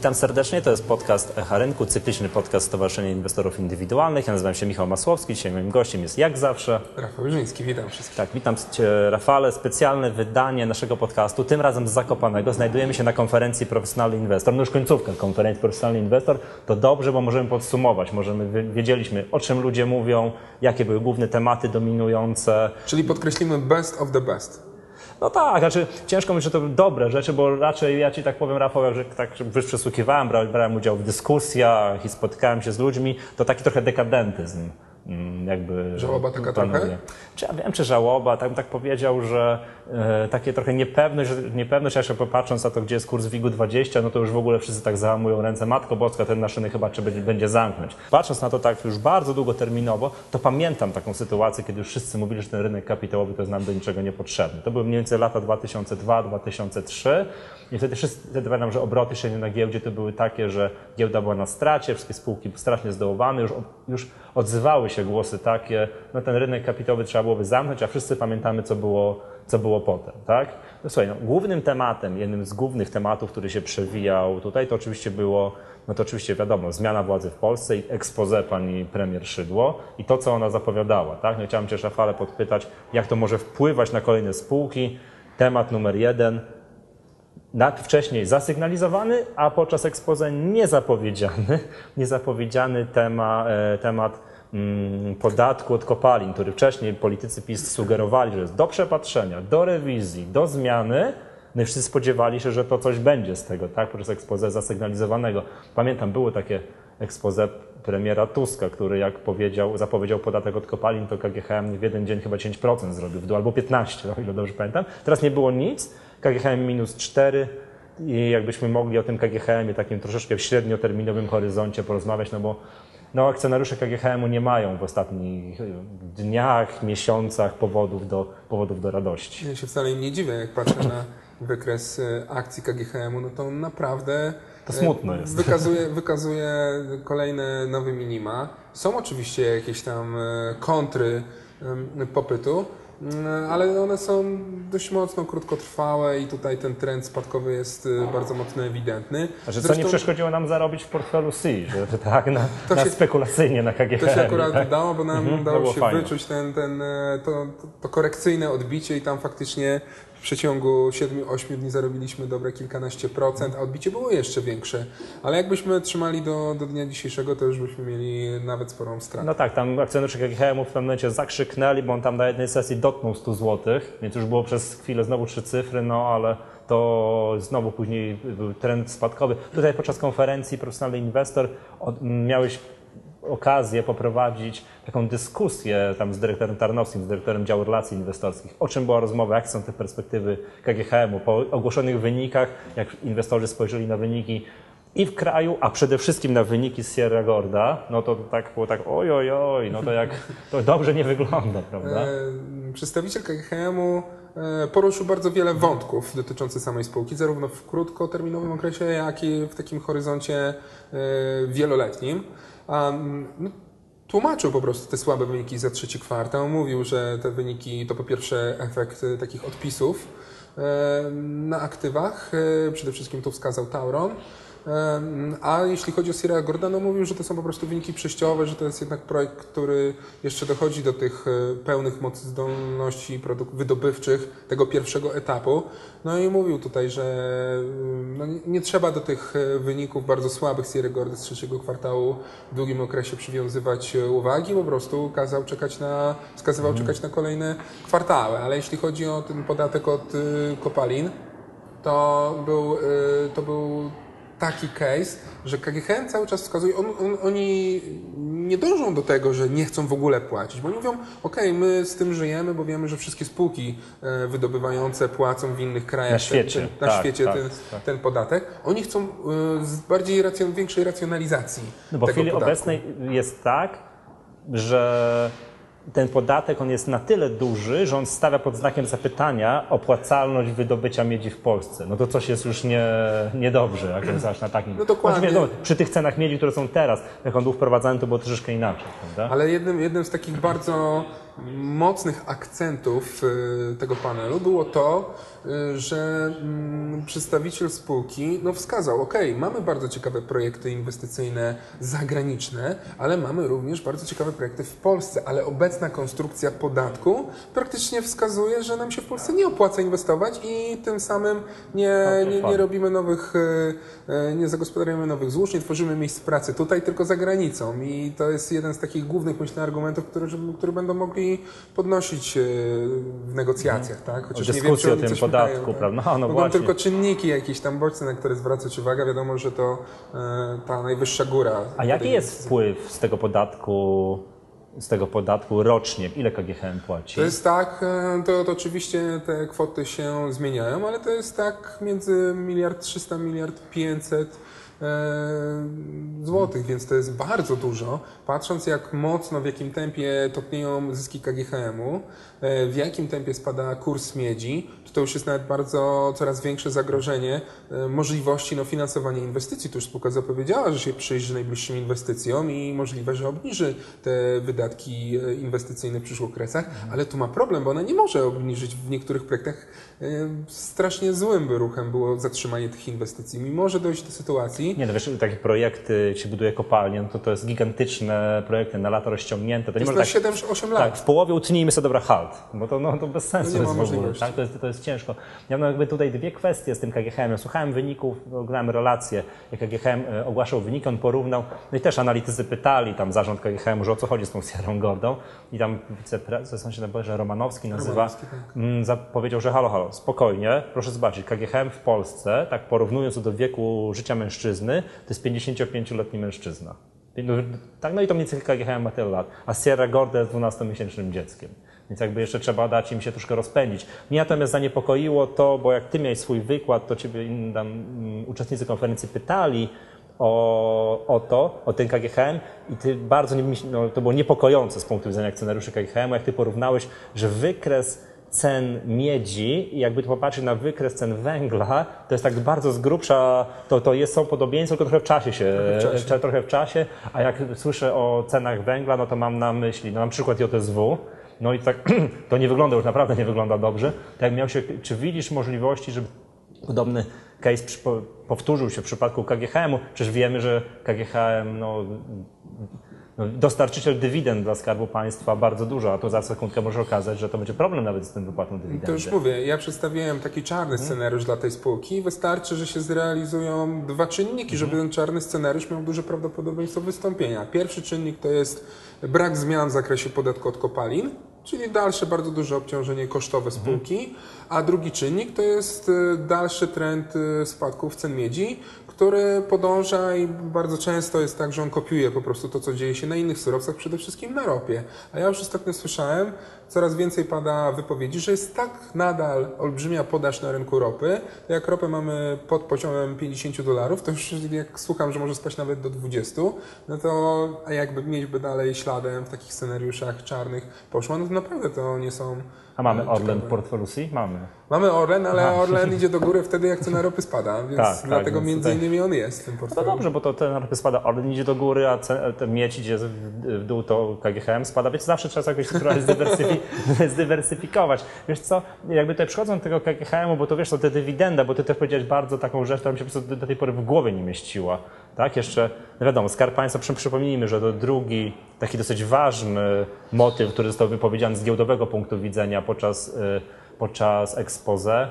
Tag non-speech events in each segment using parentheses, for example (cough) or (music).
Witam serdecznie, to jest podcast Echa Rynku, cykliczny podcast Stowarzyszenia Inwestorów Indywidualnych. Ja nazywam się Michał Masłowski, dzisiaj moim gościem jest jak zawsze... Rafał Żyński, witam wszystkich. Tak, witam Cię Rafale. Specjalne wydanie naszego podcastu, tym razem z Zakopanego. Znajdujemy się na konferencji Profesjonalny Inwestor. No już końcówka konferencji Profesjonalny Inwestor. To dobrze, bo możemy podsumować. Możemy, wiedzieliśmy o czym ludzie mówią, jakie były główne tematy dominujące. Czyli podkreślimy best of the best. No tak, znaczy ciężko mówić, że to dobre rzeczy, bo raczej ja ci tak powiem, Rafał, że tak już przesłuchiwałem, brałem udział w dyskusjach i spotykałem się z ludźmi, to taki trochę dekadentyzm. Mm, jakby żałoba taka panuje. trochę? Czy ja wiem, czy żałoba, tak, tak powiedział, że e, takie trochę niepewność, niepewność, a jeszcze popatrząc na to, gdzie jest kurs WIG-u 20, no to już w ogóle wszyscy tak załamują ręce. Matko Boska, ten naszyny chyba trzeba będzie, będzie zamknąć. Patrząc na to tak już bardzo długoterminowo, to pamiętam taką sytuację, kiedy już wszyscy mówili, że ten rynek kapitałowy to jest nam do niczego niepotrzebny. To były mniej więcej lata 2002-2003 i wtedy wszyscy, wtedy pamiętam, że obroty się na giełdzie to były takie, że giełda była na stracie, wszystkie spółki strasznie zdołowane, już, już odzywały się głosy takie, no ten rynek kapitałowy trzeba byłoby zamknąć, a wszyscy pamiętamy, co było, co było potem, tak? No słuchaj, no, głównym tematem, jednym z głównych tematów, który się przewijał tutaj, to oczywiście było, no to oczywiście wiadomo, zmiana władzy w Polsce i expose pani premier Szydło i to, co ona zapowiadała, tak? No chciałem Cię, Szafale, podpytać, jak to może wpływać na kolejne spółki. Temat numer jeden, wcześniej zasygnalizowany, a podczas expose niezapowiedziany, (laughs) niezapowiedziany tema, e, temat mm, podatku od kopalin, który wcześniej politycy PiS sugerowali, że jest do przepatrzenia, do rewizji, do zmiany, no i wszyscy spodziewali się, że to coś będzie z tego, tak, podczas expose zasygnalizowanego. Pamiętam, było takie expose premiera Tuska, który jak powiedział, zapowiedział podatek od kopalin, to KGHM w jeden dzień chyba 10% zrobił w albo 15%, o ile dobrze pamiętam. Teraz nie było nic, KGHM minus 4 i jakbyśmy mogli o tym KGHM-ie takim troszeczkę w średnioterminowym horyzoncie porozmawiać, no bo no, akcjonariusze KGHM-u nie mają w ostatnich dniach, miesiącach powodów do, powodów do radości. Ja się wcale nie dziwię, jak patrzę na wykres e, akcji KGHM-u, no to naprawdę to smutno jest. Wykazuje, (laughs) wykazuje kolejne nowe minima. Są oczywiście jakieś tam e, kontry popytu, ale one są dość mocno krótkotrwałe i tutaj ten trend spadkowy jest y, bardzo mocno ewidentny. A że co nie przeszkodziło nam zarobić w portfelu C, że tak na, na się, spekulacyjnie na KGHM. To się akurat tak? udało, bo nam mhm, udało się fajne. wyczuć ten, ten, e, to, to korekcyjne odbicie i tam faktycznie w przeciągu 7-8 dni zarobiliśmy dobre kilkanaście procent, a odbicie było jeszcze większe. Ale jakbyśmy trzymali do, do dnia dzisiejszego, to już byśmy mieli nawet sporą stratę. No tak, tam akcjonariusze KGHM w pewnym momencie zakrzyknęli, bo on tam na jednej sesji dotknął 100 zł, więc już było przez chwilę znowu trzy cyfry, no ale to znowu później był trend spadkowy. Tutaj podczas konferencji Profesjonalny Inwestor miałeś okazję poprowadzić taką dyskusję tam z dyrektorem Tarnowskim, z dyrektorem działu relacji inwestorskich, o czym była rozmowa, jakie są te perspektywy KGHM-u, po ogłoszonych wynikach, jak inwestorzy spojrzeli na wyniki i w kraju, a przede wszystkim na wyniki z Sierra Gorda, no to tak było tak oj, oj, oj, no to jak to dobrze nie wygląda, prawda? E, przedstawiciel KGHM-u e, poruszył bardzo wiele wątków dotyczących samej spółki, zarówno w krótkoterminowym okresie, jak i w takim horyzoncie e, wieloletnim. No, tłumaczył po prostu te słabe wyniki za trzeci kwartał. Mówił, że te wyniki to po pierwsze efekt takich odpisów na aktywach. Przede wszystkim tu wskazał Tauron. A jeśli chodzi o Sierra Gordana, mówił, że to są po prostu wyniki przejściowe, że to jest jednak projekt, który jeszcze dochodzi do tych e, pełnych mocy zdolności wydobywczych tego pierwszego etapu. No i mówił tutaj, że no nie trzeba do tych e, wyników bardzo słabych Sierra Gordy z trzeciego kwartału w długim okresie przywiązywać e, uwagi, po prostu kazał czekać na, wskazywał mhm. czekać na kolejne kwartały. Ale jeśli chodzi o ten podatek od kopalin, to był, to był taki case, że KGHM cały czas wskazuje, on, on, oni nie dążą do tego, że nie chcą w ogóle płacić, bo oni mówią, ok, my z tym żyjemy, bo wiemy, że wszystkie spółki e, wydobywające płacą w innych krajach na świecie, ten, ten, na tak, świecie tak, ten, tak. ten, podatek. Oni chcą e, bardziej racjon, większej racjonalizacji. No bo w chwili podatku. obecnej jest tak, że ten podatek on jest na tyle duży, że on stawia pod znakiem zapytania opłacalność wydobycia miedzi w Polsce. No to coś jest już nie, niedobrze, jak on na takim. No dokładnie. Wiadomo, przy tych cenach miedzi, które są teraz, jak on był wprowadzany, to było troszeczkę inaczej, prawda? Ale jednym, jednym z takich bardzo mocnych akcentów y, tego panelu było to, y, że mm, przedstawiciel spółki no, wskazał, ok, mamy bardzo ciekawe projekty inwestycyjne zagraniczne, ale mamy również bardzo ciekawe projekty w Polsce, ale obecna konstrukcja podatku praktycznie wskazuje, że nam się w Polsce nie opłaca inwestować i tym samym nie, nie, nie robimy nowych, y, nie zagospodarujemy nowych złóż, nie tworzymy miejsc pracy tutaj, tylko za granicą i to jest jeden z takich głównych, myślę, argumentów, które, które będą mogli podnosić e, w negocjacjach, tak? Chociaż nie wiem, o tym podatku, szukają, prawda? No, no Mogą właśnie. tylko czynniki jakieś tam bodźce, na które zwracać uwagę. Wiadomo, że to e, ta najwyższa góra. A jaki jest wpływ z tego podatku z tego podatku rocznie? Ile KGHM płaci? To jest tak, e, to, to oczywiście te kwoty się zmieniają, ale to jest tak między miliard 300, miliard 500 E, złotych, więc to jest bardzo dużo. Patrząc jak mocno, w jakim tempie topnieją zyski KGHM-u, e, w jakim tempie spada kurs miedzi, to, to już jest nawet bardzo coraz większe zagrożenie e, możliwości no, finansowania inwestycji. Tu już spółka zapowiedziała, że się przyjrzy najbliższym inwestycjom i możliwe, że obniży te wydatki inwestycyjne w przyszłych okresach, ale tu ma problem, bo ona nie może obniżyć w niektórych projektach. Strasznie złym ruchem było zatrzymanie tych inwestycji. Mimo, że dojść do sytuacji, nie, no wiesz, takie projekty, się buduje kopalnie, no to to jest gigantyczne projekty na lata rozciągnięte. To nie może tak, 7-8 lat. Tak, w połowie utnijmy sobie dobra halt, bo to, no, to bez sensu no jest w ogóle. Tak? To, jest, to jest ciężko. Ja mam jakby tutaj dwie kwestie z tym KGHM. Słuchałem wyników, oglądałem relacje, jak KGHM e, ogłaszał wyniki, on porównał, no i też analitycy pytali tam zarząd KGHM, że o co chodzi z tą Sierra Gordą i tam wiceprezes, on się tam że Romanowski nazywa, Romanowski, tak. Mm, powiedział, że halo, halo, spokojnie, proszę zobaczyć, KGHM w Polsce, tak porównując do wieku życia mężczyzny, mężczyzny, to jest 55-letni mężczyzna. No, tak, no i to mniej więcej KGHM ma tyle lat, a Sierra Gorda jest 12-miesięcznym dzieckiem. Więc jakby jeszcze trzeba dać im się troszkę rozpędzić. Mnie natomiast zaniepokoiło to, bo jak ty miałeś swój wykład, to ciebie tam, um, uczestnicy konferencji pytali o, o to, o ten KGHM i ty bardzo, no, to było niepokojące z punktu widzenia akcjonariuszy KGHM, jak ty porównałeś, że wykres cen miedzi i jakby popatrzeć na wykres cen węgla, to jest tak bardzo z grubsza, to, to jest, są podobieństwa, tylko trochę w czasie się, trochę w czasie. trochę w czasie, a jak słyszę o cenach węgla, no to mam na myśli, no mam przykład JSW, no i tak, (clears throat) to nie wygląda już naprawdę nie wygląda dobrze. Tak miał się, czy widzisz możliwości, żeby podobny case powtórzył się w przypadku KGHM-u? Przecież wiemy, że KGHM no, dostarczyciel dywidend dla Skarbu Państwa bardzo dużo, a to za sekundkę może okazać, że to będzie problem nawet z tym wypłatą dywidendy. To już mówię, ja przedstawiłem taki czarny hmm. scenariusz dla tej spółki. Wystarczy, że się zrealizują dwa czynniki, żeby hmm. ten czarny scenariusz miał duże prawdopodobieństwo wystąpienia. Pierwszy czynnik to jest brak zmian w zakresie podatku od kopalin, czyli dalsze bardzo duże obciążenie kosztowe spółki, a drugi czynnik to jest y, dalszy trend y, spadków cen miedzi, który podąża i bardzo często jest tak, że on kopiuje po prostu to, co dzieje się na innych surowcach, przede wszystkim na ropie. A ja już ostatnio słyszałem, coraz więcej pada wypowiedzi, że jest tak nadal olbrzymia podaż na rynku ropy, jak ropę mamy pod poziomem 50 dolarów, to już jak słucham, że może spaść nawet do 20, no to a jakby mieć by dalej śladem w takich scenariuszach czarnych poszło, no to naprawdę to nie są a mamy Orlen w portfelu C? Mamy. Mamy Orlen, ale Aha. Orlen idzie do góry wtedy, jak cena ropy spada, (laughs) więc tak, tak dlatego tak, między innymi on jest w tym portfelu. No dobrze, bo to cena ropy spada, Orlen idzie do góry, a ten miedź idzie w dół, to KGHM spada, więc zawsze trzeba jakoś trochę zdywersyfi (laughs) zdywersyfikować. Wiesz co, jakby tutaj przychodzą do tego KGHM-u, bo to wiesz, to te dywidenda, bo ty też powiedziałeś bardzo taką rzecz, która mi się po prostu do tej pory w głowie nie mieściła. Tak, jeszcze, no wiadomo, Skarb Państwa, przypomnijmy, że to drugi, taki dosyć ważny motyw, który został wypowiedziany z giełdowego punktu widzenia podczas, y, podczas expose,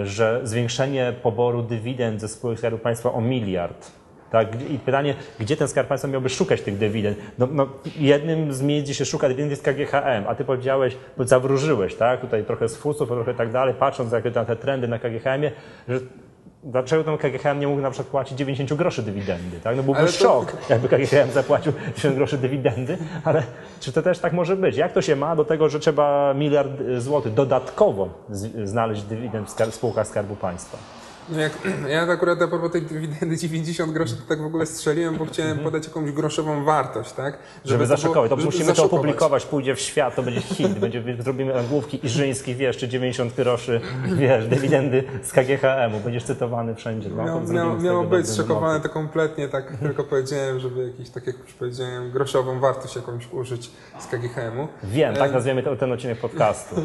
y, że zwiększenie poboru dywidend ze spółek Skarbu Państwa o miliard. Tak? I pytanie, gdzie ten Skarb Państwa miałby szukać tych dywidend? No, no, jednym z miejsc, gdzie się szuka dywidend jest KGHM, a ty powiedziałeś, bo zawróżyłeś, tak? tutaj trochę z fusów, trochę tak dalej, patrząc na te trendy na KGHM-ie, że Dlaczego ten KGHM nie mógł na przykład płacić 90 groszy dywidendy? Tak? No byłby to... szok, jakby KGHM zapłacił 90 groszy dywidendy, ale czy to też tak może być? Jak to się ma do tego, że trzeba miliard złotych dodatkowo znaleźć dywidend w spółkach Skarbu Państwa? No jak, (clears throat) ja akurat a propos tej dywidendy 90 groszy to tak w ogóle strzeliłem, bo chciałem podać jakąś groszową wartość, tak? Mhm. Żeby, to zaszokować, to żeby musimy to zaszokować. opublikować, pójdzie w świat, to będzie hit, (laughs) będzie, zrobimy nagłówki Iżyński, wiesz, czy 90 groszy, wiesz, dywidendy z KGHM-u, będziesz cytowany wszędzie. No, Miało, zrobimy miało, być szokowane to kompletnie, tak (laughs) tylko powiedziałem, żeby jakiś, tak jak już powiedziałem, groszową wartość jakąś użyć z KGHM-u. Wiem, E, tak nazwiemy to, ten odcinek podcastu.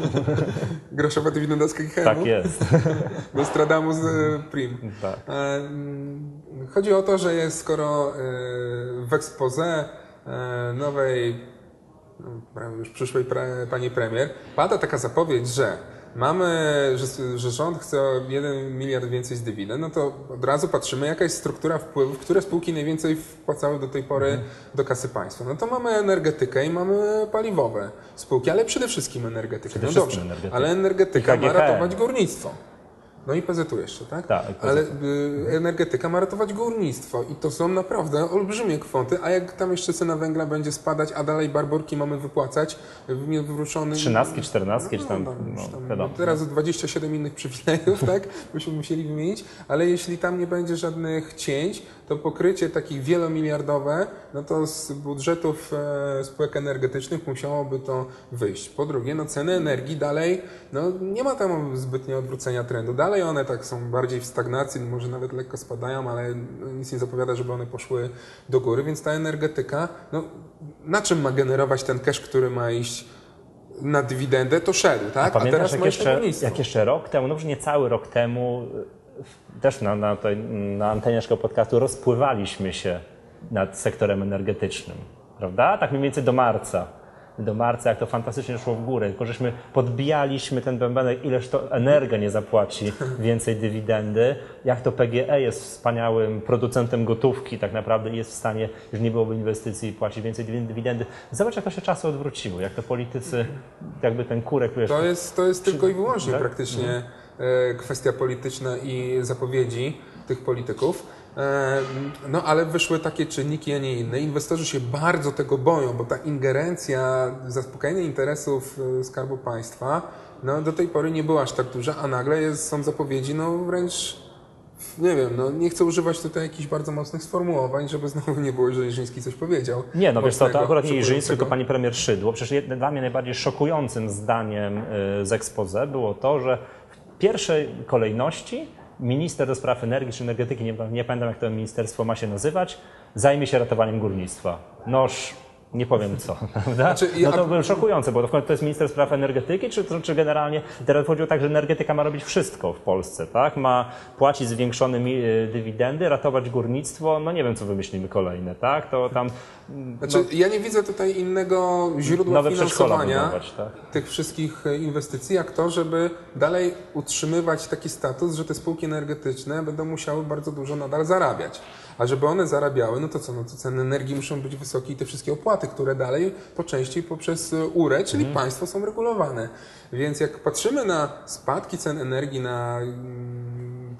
(laughs) Groszowa dywidenda z KGHM-u? Tak jest. Nostradamus e, Prim. Tak. Mm, Chodzi o to, że jest skoro e, w expose e, nowej, no, już przyszłej pre, pani premier, pada taka zapowiedź, że mamy, że, że rząd chce o 1 miliard więcej z dywidend, no to od razu patrzymy, jaka jest struktura wpływów, które spółki najwięcej wpłacały do tej pory Mhm. do kasy państwa. No to mamy energetykę i mamy paliwowe spółki, ale przede wszystkim energetykę. Przede no wszystkim dobrze, energetykę. ale energetyka ma ratować górnictwo. No i PZU jeszcze, tak? Tak. Ale y, energetyka ma ratować górnictwo i to są naprawdę olbrzymie kwoty, a jak tam jeszcze cena węgla będzie spadać, a dalej barborki mamy wypłacać w niewrócony... Trzynastki, czternastki, czy tam, No, no, tam teraz 27 innych przywilejów, tak? (laughs) Byśmy musieli wymienić, ale jeśli tam nie będzie żadnych cięć, to pokrycie takich wielomiliardowe, no to z budżetów e, spółek energetycznych musiałoby to wyjść. Po drugie, no ceny energii dalej, no nie ma tam zbytnio odwrócenia trendu. Dalej one tak są bardziej w stagnacji, może nawet lekko spadają, ale nic nie zapowiada, żeby one poszły do góry, więc ta energetyka, no na czym ma generować ten cash, który ma iść na dywidendę, to szedł, tak? A pamiętasz, teraz jak jeszcze, jak jeszcze rok temu, no może nie cały rok temu, też na, na, tej, na antenie naszego podcastu rozpływaliśmy się nad sektorem energetycznym, prawda? Tak mniej więcej do marca. Do marca, jak to fantastycznie szło w górę, tylko żeśmy podbijaliśmy ten bębenek, ileż to Energa nie zapłaci (laughs) więcej dywidendy, jak to PGE jest wspaniałym producentem gotówki tak naprawdę jest w stanie, już nie byłoby inwestycji, płacić więcej dywidendy. Zobacz, jak to się czasy odwróciło, jak to politycy, jakby ten kurek, wiesz, To jest, to jest tylko i wyłącznie tak? praktycznie e, kwestia polityczna i zapowiedzi tych polityków. E, No ale wyszły takie czynniki, a nie inne. Inwestorzy się bardzo tego boją, bo ta ingerencja, zaspokajanie interesów e, Skarbu Państwa no, do tej pory nie była aż tak duża, a nagle jest, są zapowiedzi no wręcz nie wiem, no nie chcę używać tutaj jakichś bardzo mocnych sformułowań, żeby znowu nie było, że Jerzyński coś powiedział. Nie, no wiesz co, to akurat nie Jerzyński, tylko pani premier Szydło. Przecież dla mnie najbardziej szokującym zdaniem y, z expose było to, że w pierwszej kolejności minister do spraw energii czy energetyki, nie, nie pamiętam jak to ministerstwo ma się nazywać, zajmie się ratowaniem górnictwa. Noż, nie powiem co, (laughs) prawda? Znaczy, ja- No to było szokujące, bo to jest minister spraw energetyki, czy, czy generalnie teraz chodziło tak, że energetyka ma robić wszystko w Polsce, tak? Ma płacić zwiększone y, dywidendy, ratować górnictwo, no nie wiem co wymyślimy kolejne, tak? To tam Znaczy, ja nie widzę tutaj innego źródła nowe finansowania budować, tak? tych wszystkich e, inwestycji, jak to, żeby dalej utrzymywać taki status, że te spółki energetyczne będą musiały bardzo dużo nadal zarabiać. A żeby one zarabiały, no to co, no to ceny energii muszą być wysokie i te wszystkie opłaty, które dalej po części poprzez e, URE, czyli Mhm. państwo są regulowane. Więc jak patrzymy na spadki cen energii na mm,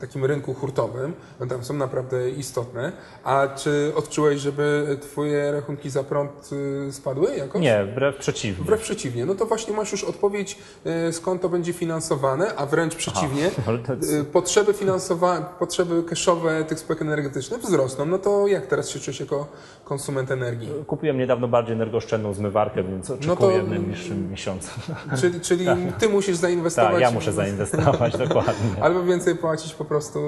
takim rynku hurtowym, no tam są naprawdę istotne. A czy odczułeś, żeby twoje rachunki za prąd y, spadły jakoś? Nie, wbrew przeciwnie. Wbrew przeciwnie. No to właśnie masz już odpowiedź, y, skąd to będzie finansowane, a wręcz przeciwnie, (laughs) jest- y, potrzeby finansowe, potrzeby cashowe tych spółek energetycznych wzrosną. No to jak teraz się czujesz jako konsument energii? Kupiłem niedawno bardziej energooszczędną zmywarkę, więc oczekuję No to- w najbliższym miesiącu. Czyli, czyli (laughs) ty musisz zainwestować. Tak, ja muszę zainwestować, (laughs) dokładnie. Albo więcej płacić po prostu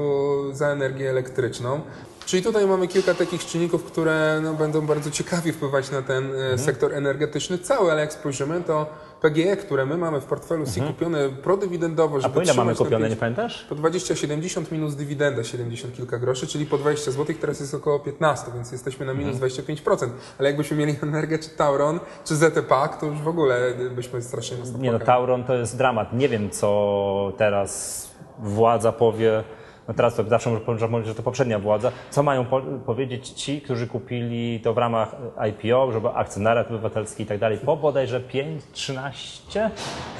za energię elektryczną. Czyli tutaj mamy kilka takich czynników, które no, będą bardzo ciekawie wpływać na ten e, sektor energetyczny cały, ale jak spojrzymy, to PGE, które my mamy w portfelu SI kupione prodywidendowo, A żeby po ile mamy kupione, pięć- nie pamiętasz? Po 20,70 minus dywidenda 70 kilka groszy, czyli po 20 zł, teraz jest około 15, więc jesteśmy na minus 25%. Ale jakbyśmy mieli (laughs) Energię czy Tauron, czy ZT Pak, to już w ogóle byśmy strasznie mocno Nie no. Tauron to jest dramat. Nie wiem, co teraz władza powie. No teraz to zawsze może powiedzieć, że to poprzednia władza. Co mają po powiedzieć ci, którzy kupili to w ramach IPO, żeby akcjonariat obywatelski i tak dalej, po bodajże 5, 13?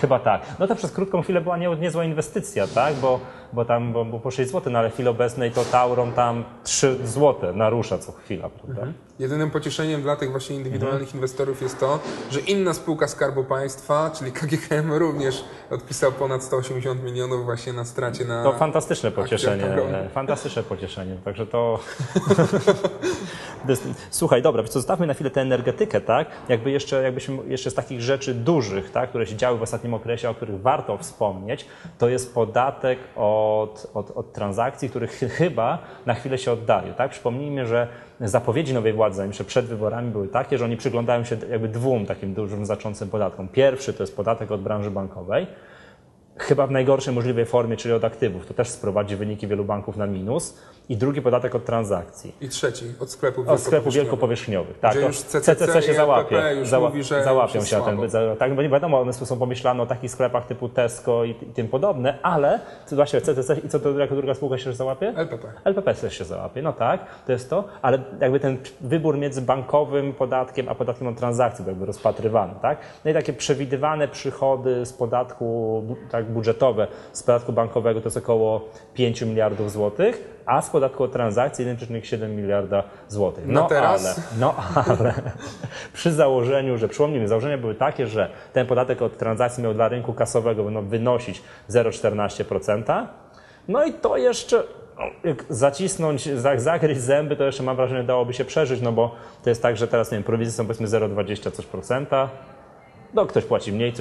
Chyba tak. No to przez krótką chwilę była nie, niezła inwestycja, tak? Bo bo tam bo, bo po 6 zł, no ale w chwili obecnej to Tauron tam 3 zł narusza co chwila, prawda? Jedynym pocieszeniem dla tych właśnie indywidualnych Mhm. inwestorów jest to, że inna spółka Skarbu Państwa, czyli KGHM również odpisał ponad 180 milionów właśnie na stracie na... To fantastyczne pocieszenie, fantastyczne pocieszenie, także to... (laughs) Słuchaj, dobra, więc zostawmy na chwilę tę energetykę, tak? Jakby jeszcze, jakbyśmy jeszcze z takich rzeczy dużych, tak, które się działy w ostatnim okresie, o których warto wspomnieć, to jest podatek od, od, od transakcji, który chy- chyba na chwilę się oddalił, tak? Przypomnijmy, że zapowiedzi nowej władzy, jeszcze przed wyborami były takie, że oni przyglądają się jakby dwóm takim dużym, znaczącym podatkom. Pierwszy to jest podatek od branży bankowej, chyba w najgorszej możliwej formie, czyli od aktywów. To też sprowadzi wyniki wielu banków na minus. I drugi podatek od transakcji. I trzeci, od sklepów Od sklepów wielkopowierzchniowych. Tak, już CCC CCC się załapie. Już mówi, że załapią się na ten. słabo. za- Tak, bo nie wiadomo, one są pomyślane o takich sklepach typu Tesco i, i tym podobne, ale właśnie CCC i co to jako druga spółka się załapie? LPP. LPP też się załapie, no tak, to jest to, ale jakby ten wybór między bankowym podatkiem a podatkiem od transakcji był jakby rozpatrywany, tak? No i takie przewidywane przychody z podatku tak, budżetowe, z podatku bankowego to jest około 5 miliardów złotych, a z podatku od transakcji 1,7 miliarda złotych. Na No teraz? ale, no ale (laughs) przy założeniu, że przypomnijmy, założenia były takie, że ten podatek od transakcji miał dla rynku kasowego wynosić 0,14%, no i to jeszcze no, jak zacisnąć, za- zagryźć zęby, to jeszcze mam wrażenie dałoby się przeżyć, no bo to jest tak, że teraz, nie wiem, prowizje są powiedzmy 0,20 coś procenta, no ktoś płaci mniej,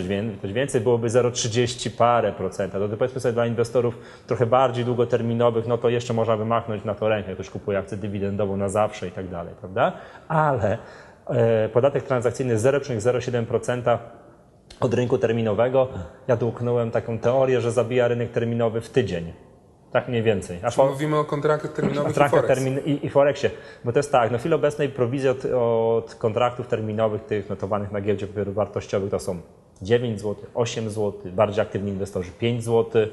coś więcej, byłoby 0,30 parę procenta. No to powiedzmy sobie dla inwestorów trochę bardziej długoterminowych, no to jeszcze można by machnąć na to rękę, ktoś kupuje akcję dywidendową na zawsze i tak dalej, prawda? Ale e, podatek transakcyjny 0,07% od rynku terminowego, ja tu uknąłem taką teorię, że zabija rynek terminowy w tydzień. Tak mniej więcej. A Mówimy o kontraktach terminowych i kontraktach Forex. termin i, i Forexie. Bo to jest tak, no w chwili obecnej prowizje od, od kontraktów terminowych, tych notowanych na giełdzie papierów wartościowych to są 9 zł, 8 zł, bardziej aktywni inwestorzy 5 zł.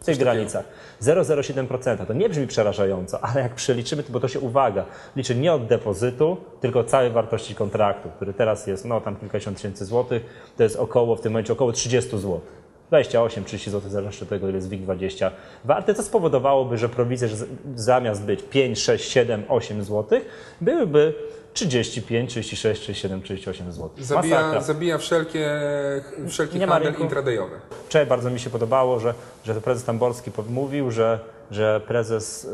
W tych granicach. 0,07%. To nie brzmi przerażająco, (laughs) ale jak przeliczymy, bo to się uwaga, liczy nie od depozytu, tylko od całej wartości kontraktu, który teraz jest no tam kilkadziesiąt tysięcy złotych, to jest około w tym momencie około 30 zł. 28, 30 zł, zależności od tego, ile jest WIG20 warte, co spowodowałoby, że prowizje zamiast być 5, 6, 7, 8 zł, byłyby 35, 36, 37, 38 zł. Zabija, zabija wszelkie, wszelki Nie ma handel rynku. intradejowy. Wczoraj bardzo mi się podobało, że, że to prezes Tamborski mówił, że, że prezes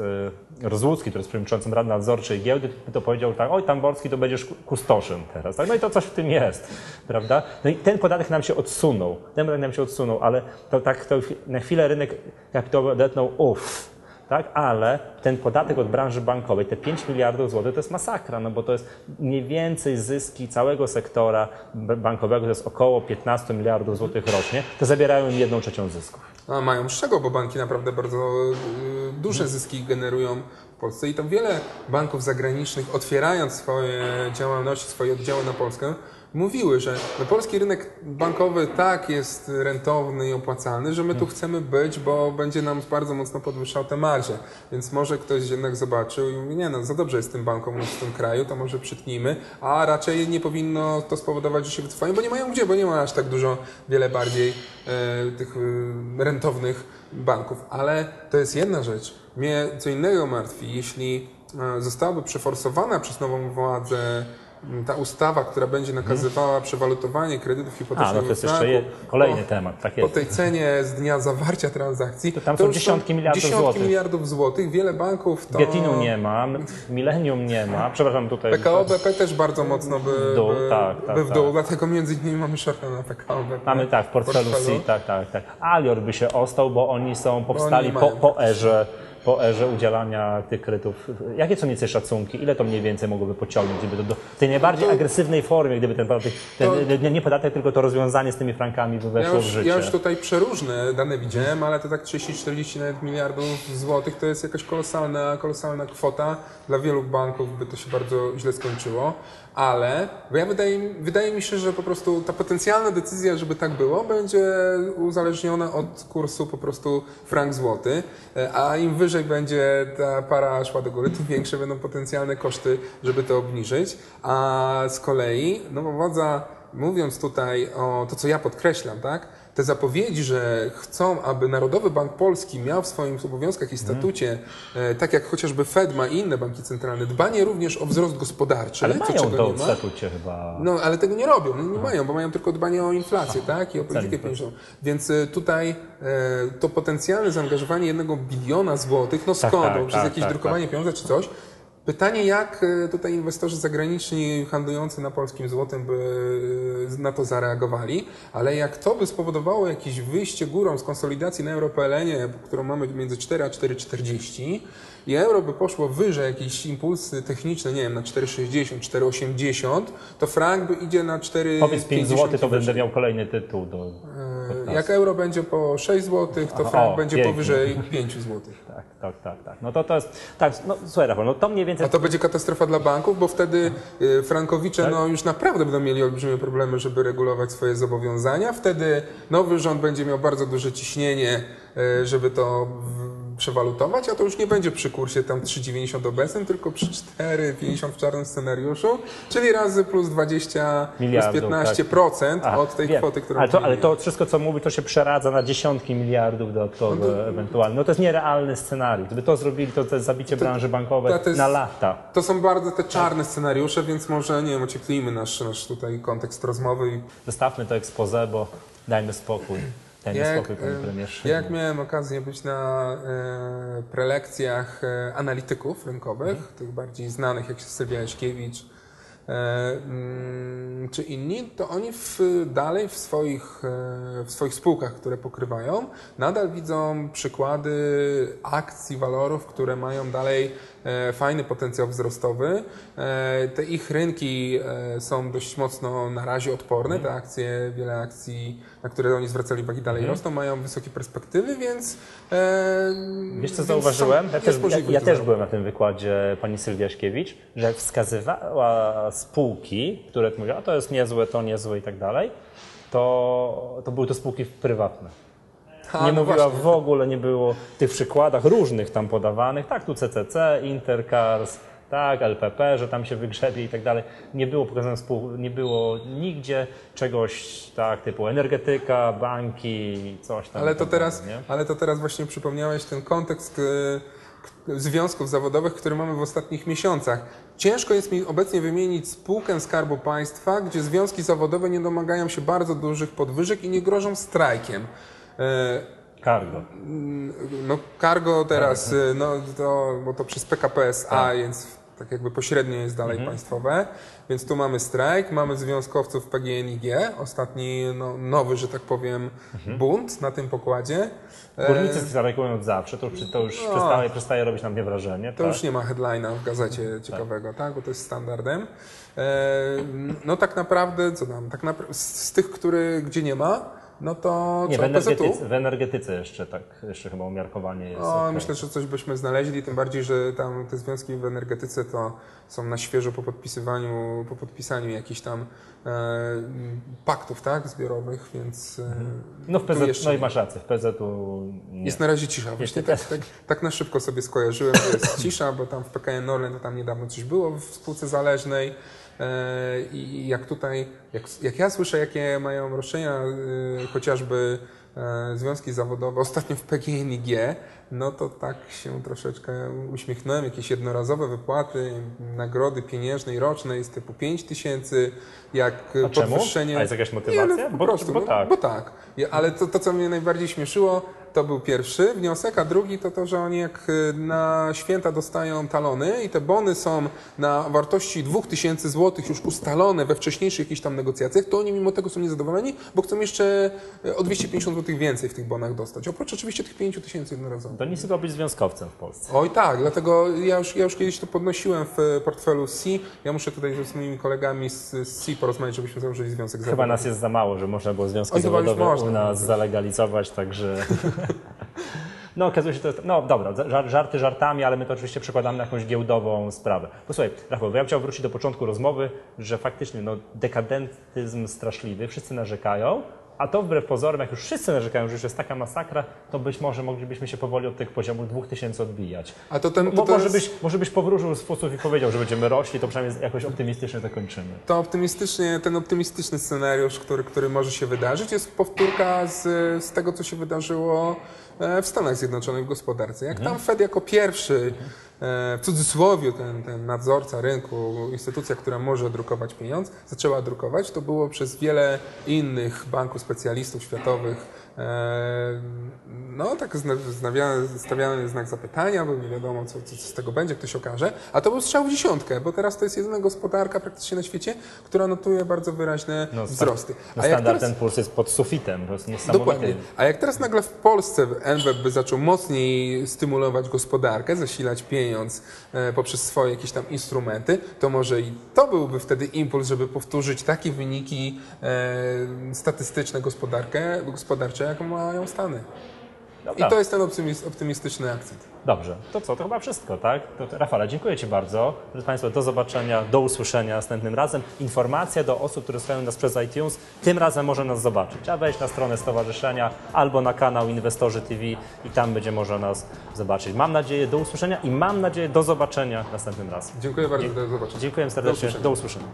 y, Rozłucki, który jest przewodniczącym Rady Nadzorczej Giełdy, to powiedział tak, oj Tamborski to będziesz ku- kustoszem teraz. Tak? No i to coś w tym jest, prawda? No i ten podatek nam się odsunął, ten podatek nam się odsunął, ale to tak to na chwilę rynek kapitałowy odetnął, uff, tak? Ale ten podatek od branży bankowej, te 5 miliardów złotych, to jest masakra, no bo to jest mniej więcej zyski całego sektora bankowego, to jest około 15 miliardów złotych rocznie, to zabierają im jedną trzecią zysków. A mają z czego, bo banki naprawdę bardzo y, duże zyski generują w Polsce i tam wiele banków zagranicznych, otwierając swoje działalności, swoje oddziały na Polskę, mówiły, że no, polski rynek bankowy tak jest rentowny i opłacalny, że my tu chcemy być, bo będzie nam bardzo mocno podwyższał te marże. Więc może ktoś jednak zobaczył i mówi, nie no, za dobrze jest tym bankom w tym kraju, to może przytnijmy, a raczej nie powinno to spowodować, że się wycofają, bo nie mają gdzie, bo nie ma aż tak dużo, wiele bardziej e, tych e, rentownych banków. Ale to jest jedna rzecz. Mnie co innego martwi, jeśli e, zostałaby przeforsowana przez nową władzę ta ustawa, która będzie nakazywała przewalutowanie kredytów hipotecznych A, no to jest jeszcze je, kolejny po- temat, tak po jest. tej cenie z dnia zawarcia transakcji, to tam są już dziesiątki miliardów dziesiątki złotych. miliardów złotych. Wiele banków to... Bietinu nie ma, Millennium nie ma, przepraszam tutaj. PKO BP też bardzo mocno by W dół, by, tak, tak, by w tak. dół, dlatego między innymi mamy shorta na PKO BP. Mamy tak, w portfelu C, tak, tak, tak. Alior by się ostał, bo oni są, powstali Oni po, po erze po erze udzielania tych kredytów. Jakie są mniej więcej szacunki? Ile to mniej więcej mogłoby pociągnąć, gdyby to do, tej najbardziej To- agresywnej formie, gdyby ten podatek, ten, nie, nie podatek, tylko to rozwiązanie z tymi frankami by Ja weszło w już, życie? ja już tutaj przeróżne dane widziałem, ale to tak 30-40 nawet miliardów złotych to jest jakaś kolosalna, kolosalna kwota. Dla wielu banków by to się bardzo źle skończyło, ale ja wydaje, wydaje mi się, że po prostu ta potencjalna decyzja, żeby tak było, będzie uzależniona od kursu po prostu frank złoty, E, a im wyżej będzie ta para szła do góry, tym większe będą potencjalne koszty, żeby to obniżyć, a z kolei nowa władza mówiąc tutaj o to, co ja podkreślam, tak? Te zapowiedzi, że chcą, aby Narodowy Bank Polski miał w swoim obowiązkach i statucie, e, tak jak chociażby Fed ma i inne banki centralne, dbanie również o wzrost gospodarczy, Ale co mają czego to w statucie chyba. No, ale tego nie robią, no, nie mają, bo mają tylko dbanie o inflację, tak? I o politykę pieniężną. Więc e, tutaj e, to potencjalne zaangażowanie jednego biliona złotych, no Tak, skąd? tak, Bo przez tak, jakieś tak, drukowanie pieniądza czy coś. Pytanie, jak e, tutaj inwestorzy zagraniczni handlujący na polskim złotym by e, na to zareagowali, ale jak to by spowodowało jakieś wyjście górą z konsolidacji na EuroPLN-ie, którą mamy między 4 a 4,40 i euro by poszło wyżej, jakieś impulsy techniczne, nie wiem, na 4,60, 4,80, to frank by idzie na 4,50 Powiedz 5 zł, to będę miał kolejny tytuł do. E, Jak euro będzie po 6 zł, to frank o, będzie pięknie. powyżej 5 zł. (laughs) Tak, tak, tak, tak. No to to jest. Tak, no słuchaj, Rafał, no to mniej więcej. A to będzie katastrofa dla banków, bo wtedy y, frankowicze Tak. no, już naprawdę będą mieli olbrzymie problemy, żeby regulować swoje zobowiązania. Wtedy nowy rząd będzie miał bardzo duże ciśnienie, y, żeby to przewalutować, a to już nie będzie przy kursie tam 3,90 obecnym, tylko przy 4,50 w czarnym scenariuszu, czyli razy plus 20, Miliardów, plus 15% A, od tej wiem. kwoty, którą ale to, ale to wszystko, co mówi, to się przeradza na dziesiątki miliardów dodatkowo ewentualnie. No to jest nierealny scenariusz. Gdyby to zrobili, to to jest zabicie branży bankowej to jest- na lata. To są bardzo te czarne scenariusze, więc może, nie wiem, ocieplijmy nasz, nasz tutaj kontekst rozmowy i Zostawmy to expose, bo dajmy spokój. Jak, spokój, panie premierze. jak miałem okazję być na e, prelekcjach e, analityków rynkowych, Mhm. tych bardziej znanych jak Sylwia Jaśkiewicz e, mm, czy inni, to oni w, dalej w swoich, e, w swoich spółkach, które pokrywają, nadal widzą przykłady akcji, walorów, które mają dalej fajny potencjał wzrostowy. E, Te ich rynki e, są dość mocno na razie odporne. Te akcje, wiele akcji, na które oni zwracali uwagę, dalej rosną, mają wysokie perspektywy, więc. e, Wiesz co więc zauważyłem? Ja też, ja, ja też byłem na tym wykładzie pani Sylwia Śkiewicz, że wskazywała spółki, które mówiła, to jest niezłe, to niezłe i tak dalej, to, to były to spółki prywatne. Nie no mówiła właśnie. w ogóle, nie było w tych przykładach różnych tam podawanych, tak, tu CCC, Intercars, tak, LPP, że tam się wygrzebie i tak dalej. Nie było pokazane spół, nie było nigdzie czegoś tak typu energetyka, banki, coś tam. Ale to tak teraz, nie? ale to teraz właśnie przypomniałeś ten kontekst k- związków zawodowych, który mamy w ostatnich miesiącach. Ciężko jest mi obecnie wymienić spółkę Skarbu Państwa, gdzie związki zawodowe nie domagają się bardzo dużych podwyżek i nie grożą strajkiem. E, Cargo. No cargo teraz, y, no to, bo to przez PKP SA, Tak. więc tak jakby pośrednio jest dalej Mhm. państwowe. Więc tu mamy strajk, mamy związkowców PGNiG, ostatni no, nowy, że tak powiem, Mhm. bunt na tym pokładzie. E, Górnicy strajkują od zawsze, to, już- to już No. przestaje, przestaje robić na mnie wrażenie. To tak. już nie ma headline'a w gazecie ciekawego, tak? Bo to jest standardem. E, no tak naprawdę, co tam, tak z, z tych, który, gdzie nie ma, no to Nie, w energetyce, w energetyce jeszcze tak, jeszcze chyba umiarkowanie jest. O, okej. myślę, że coś byśmy znaleźli, tym bardziej, że tam te związki w energetyce to są na świeżo po podpisywaniu, po podpisaniu jakichś tam e, paktów, tak, zbiorowych, więc e, No w PZ, jeszcze no i masz rację, w PZU nie. Jest na razie cisza. Właśnie tak, tak, tak na szybko sobie skojarzyłem, że jest cisza, bo tam w PKN Orlen to tam niedawno coś było w spółce zależnej. E, I jak tutaj, jak, jak ja słyszę, jakie mają roszczenia e, chociażby e, związki zawodowe, (laughs) ostatnio w PGNiG, no to tak się troszeczkę uśmiechnąłem. Jakieś jednorazowe wypłaty, nagrody pieniężnej rocznej z typu 5 tysięcy, jak A czemu? podwyższenie... A jest jakaś motywacja? Nie, no, po Bo- prostu, bo no, tak. Bo tak. Ale to, to, co mnie najbardziej śmieszyło, to był pierwszy wniosek, a drugi to to, że oni jak y, na święta dostają talony i te bony są na wartości 2000 zł już ustalone we wcześniejszych jakichś tam negocjacjach, to oni mimo tego są niezadowoleni, bo chcą jeszcze y, o 250 zł więcej w tych bonach dostać. Oprócz oczywiście tych 5000 jednorazowych. To nic tylko być związkowcem w Polsce. Oj tak, dlatego ja już, ja już kiedyś to podnosiłem w portfelu C. Ja muszę tutaj z moimi kolegami z, z C porozmawiać, żebyśmy założyli związek Chyba zawodowy. nas jest za mało, że można było związki Oj, zawodowe u nas zalegalizować, także... (laughs) No okazuje się, to jest, no dobra, żar- żarty żartami, ale my to oczywiście przekładamy na jakąś giełdową sprawę. Posłuchaj, Rafał, ja bym chciał wrócić do początku rozmowy, że faktycznie no, dekadentyzm straszliwy, wszyscy narzekają, A to wbrew pozorom, jak już wszyscy narzekają, że już jest taka masakra, to być może moglibyśmy się powoli od tych poziomów 2000 odbijać. A to ten, to, to, może, jest, byś, może byś powróżył z fusów i powiedział, że będziemy rośli, to przynajmniej jakoś optymistycznie zakończymy. to optymistycznie, ten optymistyczny scenariusz, który, który może się wydarzyć, jest powtórka z, z tego, co się wydarzyło w Stanach Zjednoczonych w gospodarce. Jak tam Fed jako pierwszy, e, w cudzysłowie ten, ten nadzorca rynku, instytucja, która może drukować pieniądz, zaczęła drukować, to było przez wiele innych banków specjalistów światowych e, no tak znawiany- stawiany znak zapytania, bo nie wiadomo, co, co, co z tego będzie, ktoś okaże. A to był strzał w dziesiątkę, bo teraz to jest jedyna gospodarka praktycznie na świecie, która notuje bardzo wyraźne No, wzrosty. No A jak standard teraz, ten puls jest pod sufitem, to jest niesamowity. dokładnie. A jak teraz nagle w Polsce NBP by zaczął mocniej stymulować gospodarkę, zasilać pieniądz e, poprzez swoje jakieś tam instrumenty, to może i to byłby wtedy impuls, żeby powtórzyć takie wyniki e, statystyczne gospodarkę, gospodarcze, jaką mają Stany. Dobra. I to jest ten optymis- optymistyczny akcent. Dobrze, to co, to chyba wszystko, tak? To, Rafale, dziękuję Ci bardzo. Drodzy Państwo, do zobaczenia, do usłyszenia następnym razem. Informacja do osób, które słuchają nas przez iTunes, tym razem może nas zobaczyć. Trzeba wejść na stronę stowarzyszenia albo na kanał Inwestorzy TV i tam będzie można nas zobaczyć. Mam nadzieję do usłyszenia i mam nadzieję do zobaczenia następnym razem. Dziękuję bardzo, do zobaczenia. Dziękuję serdecznie, usłyszenia. Do usłyszenia.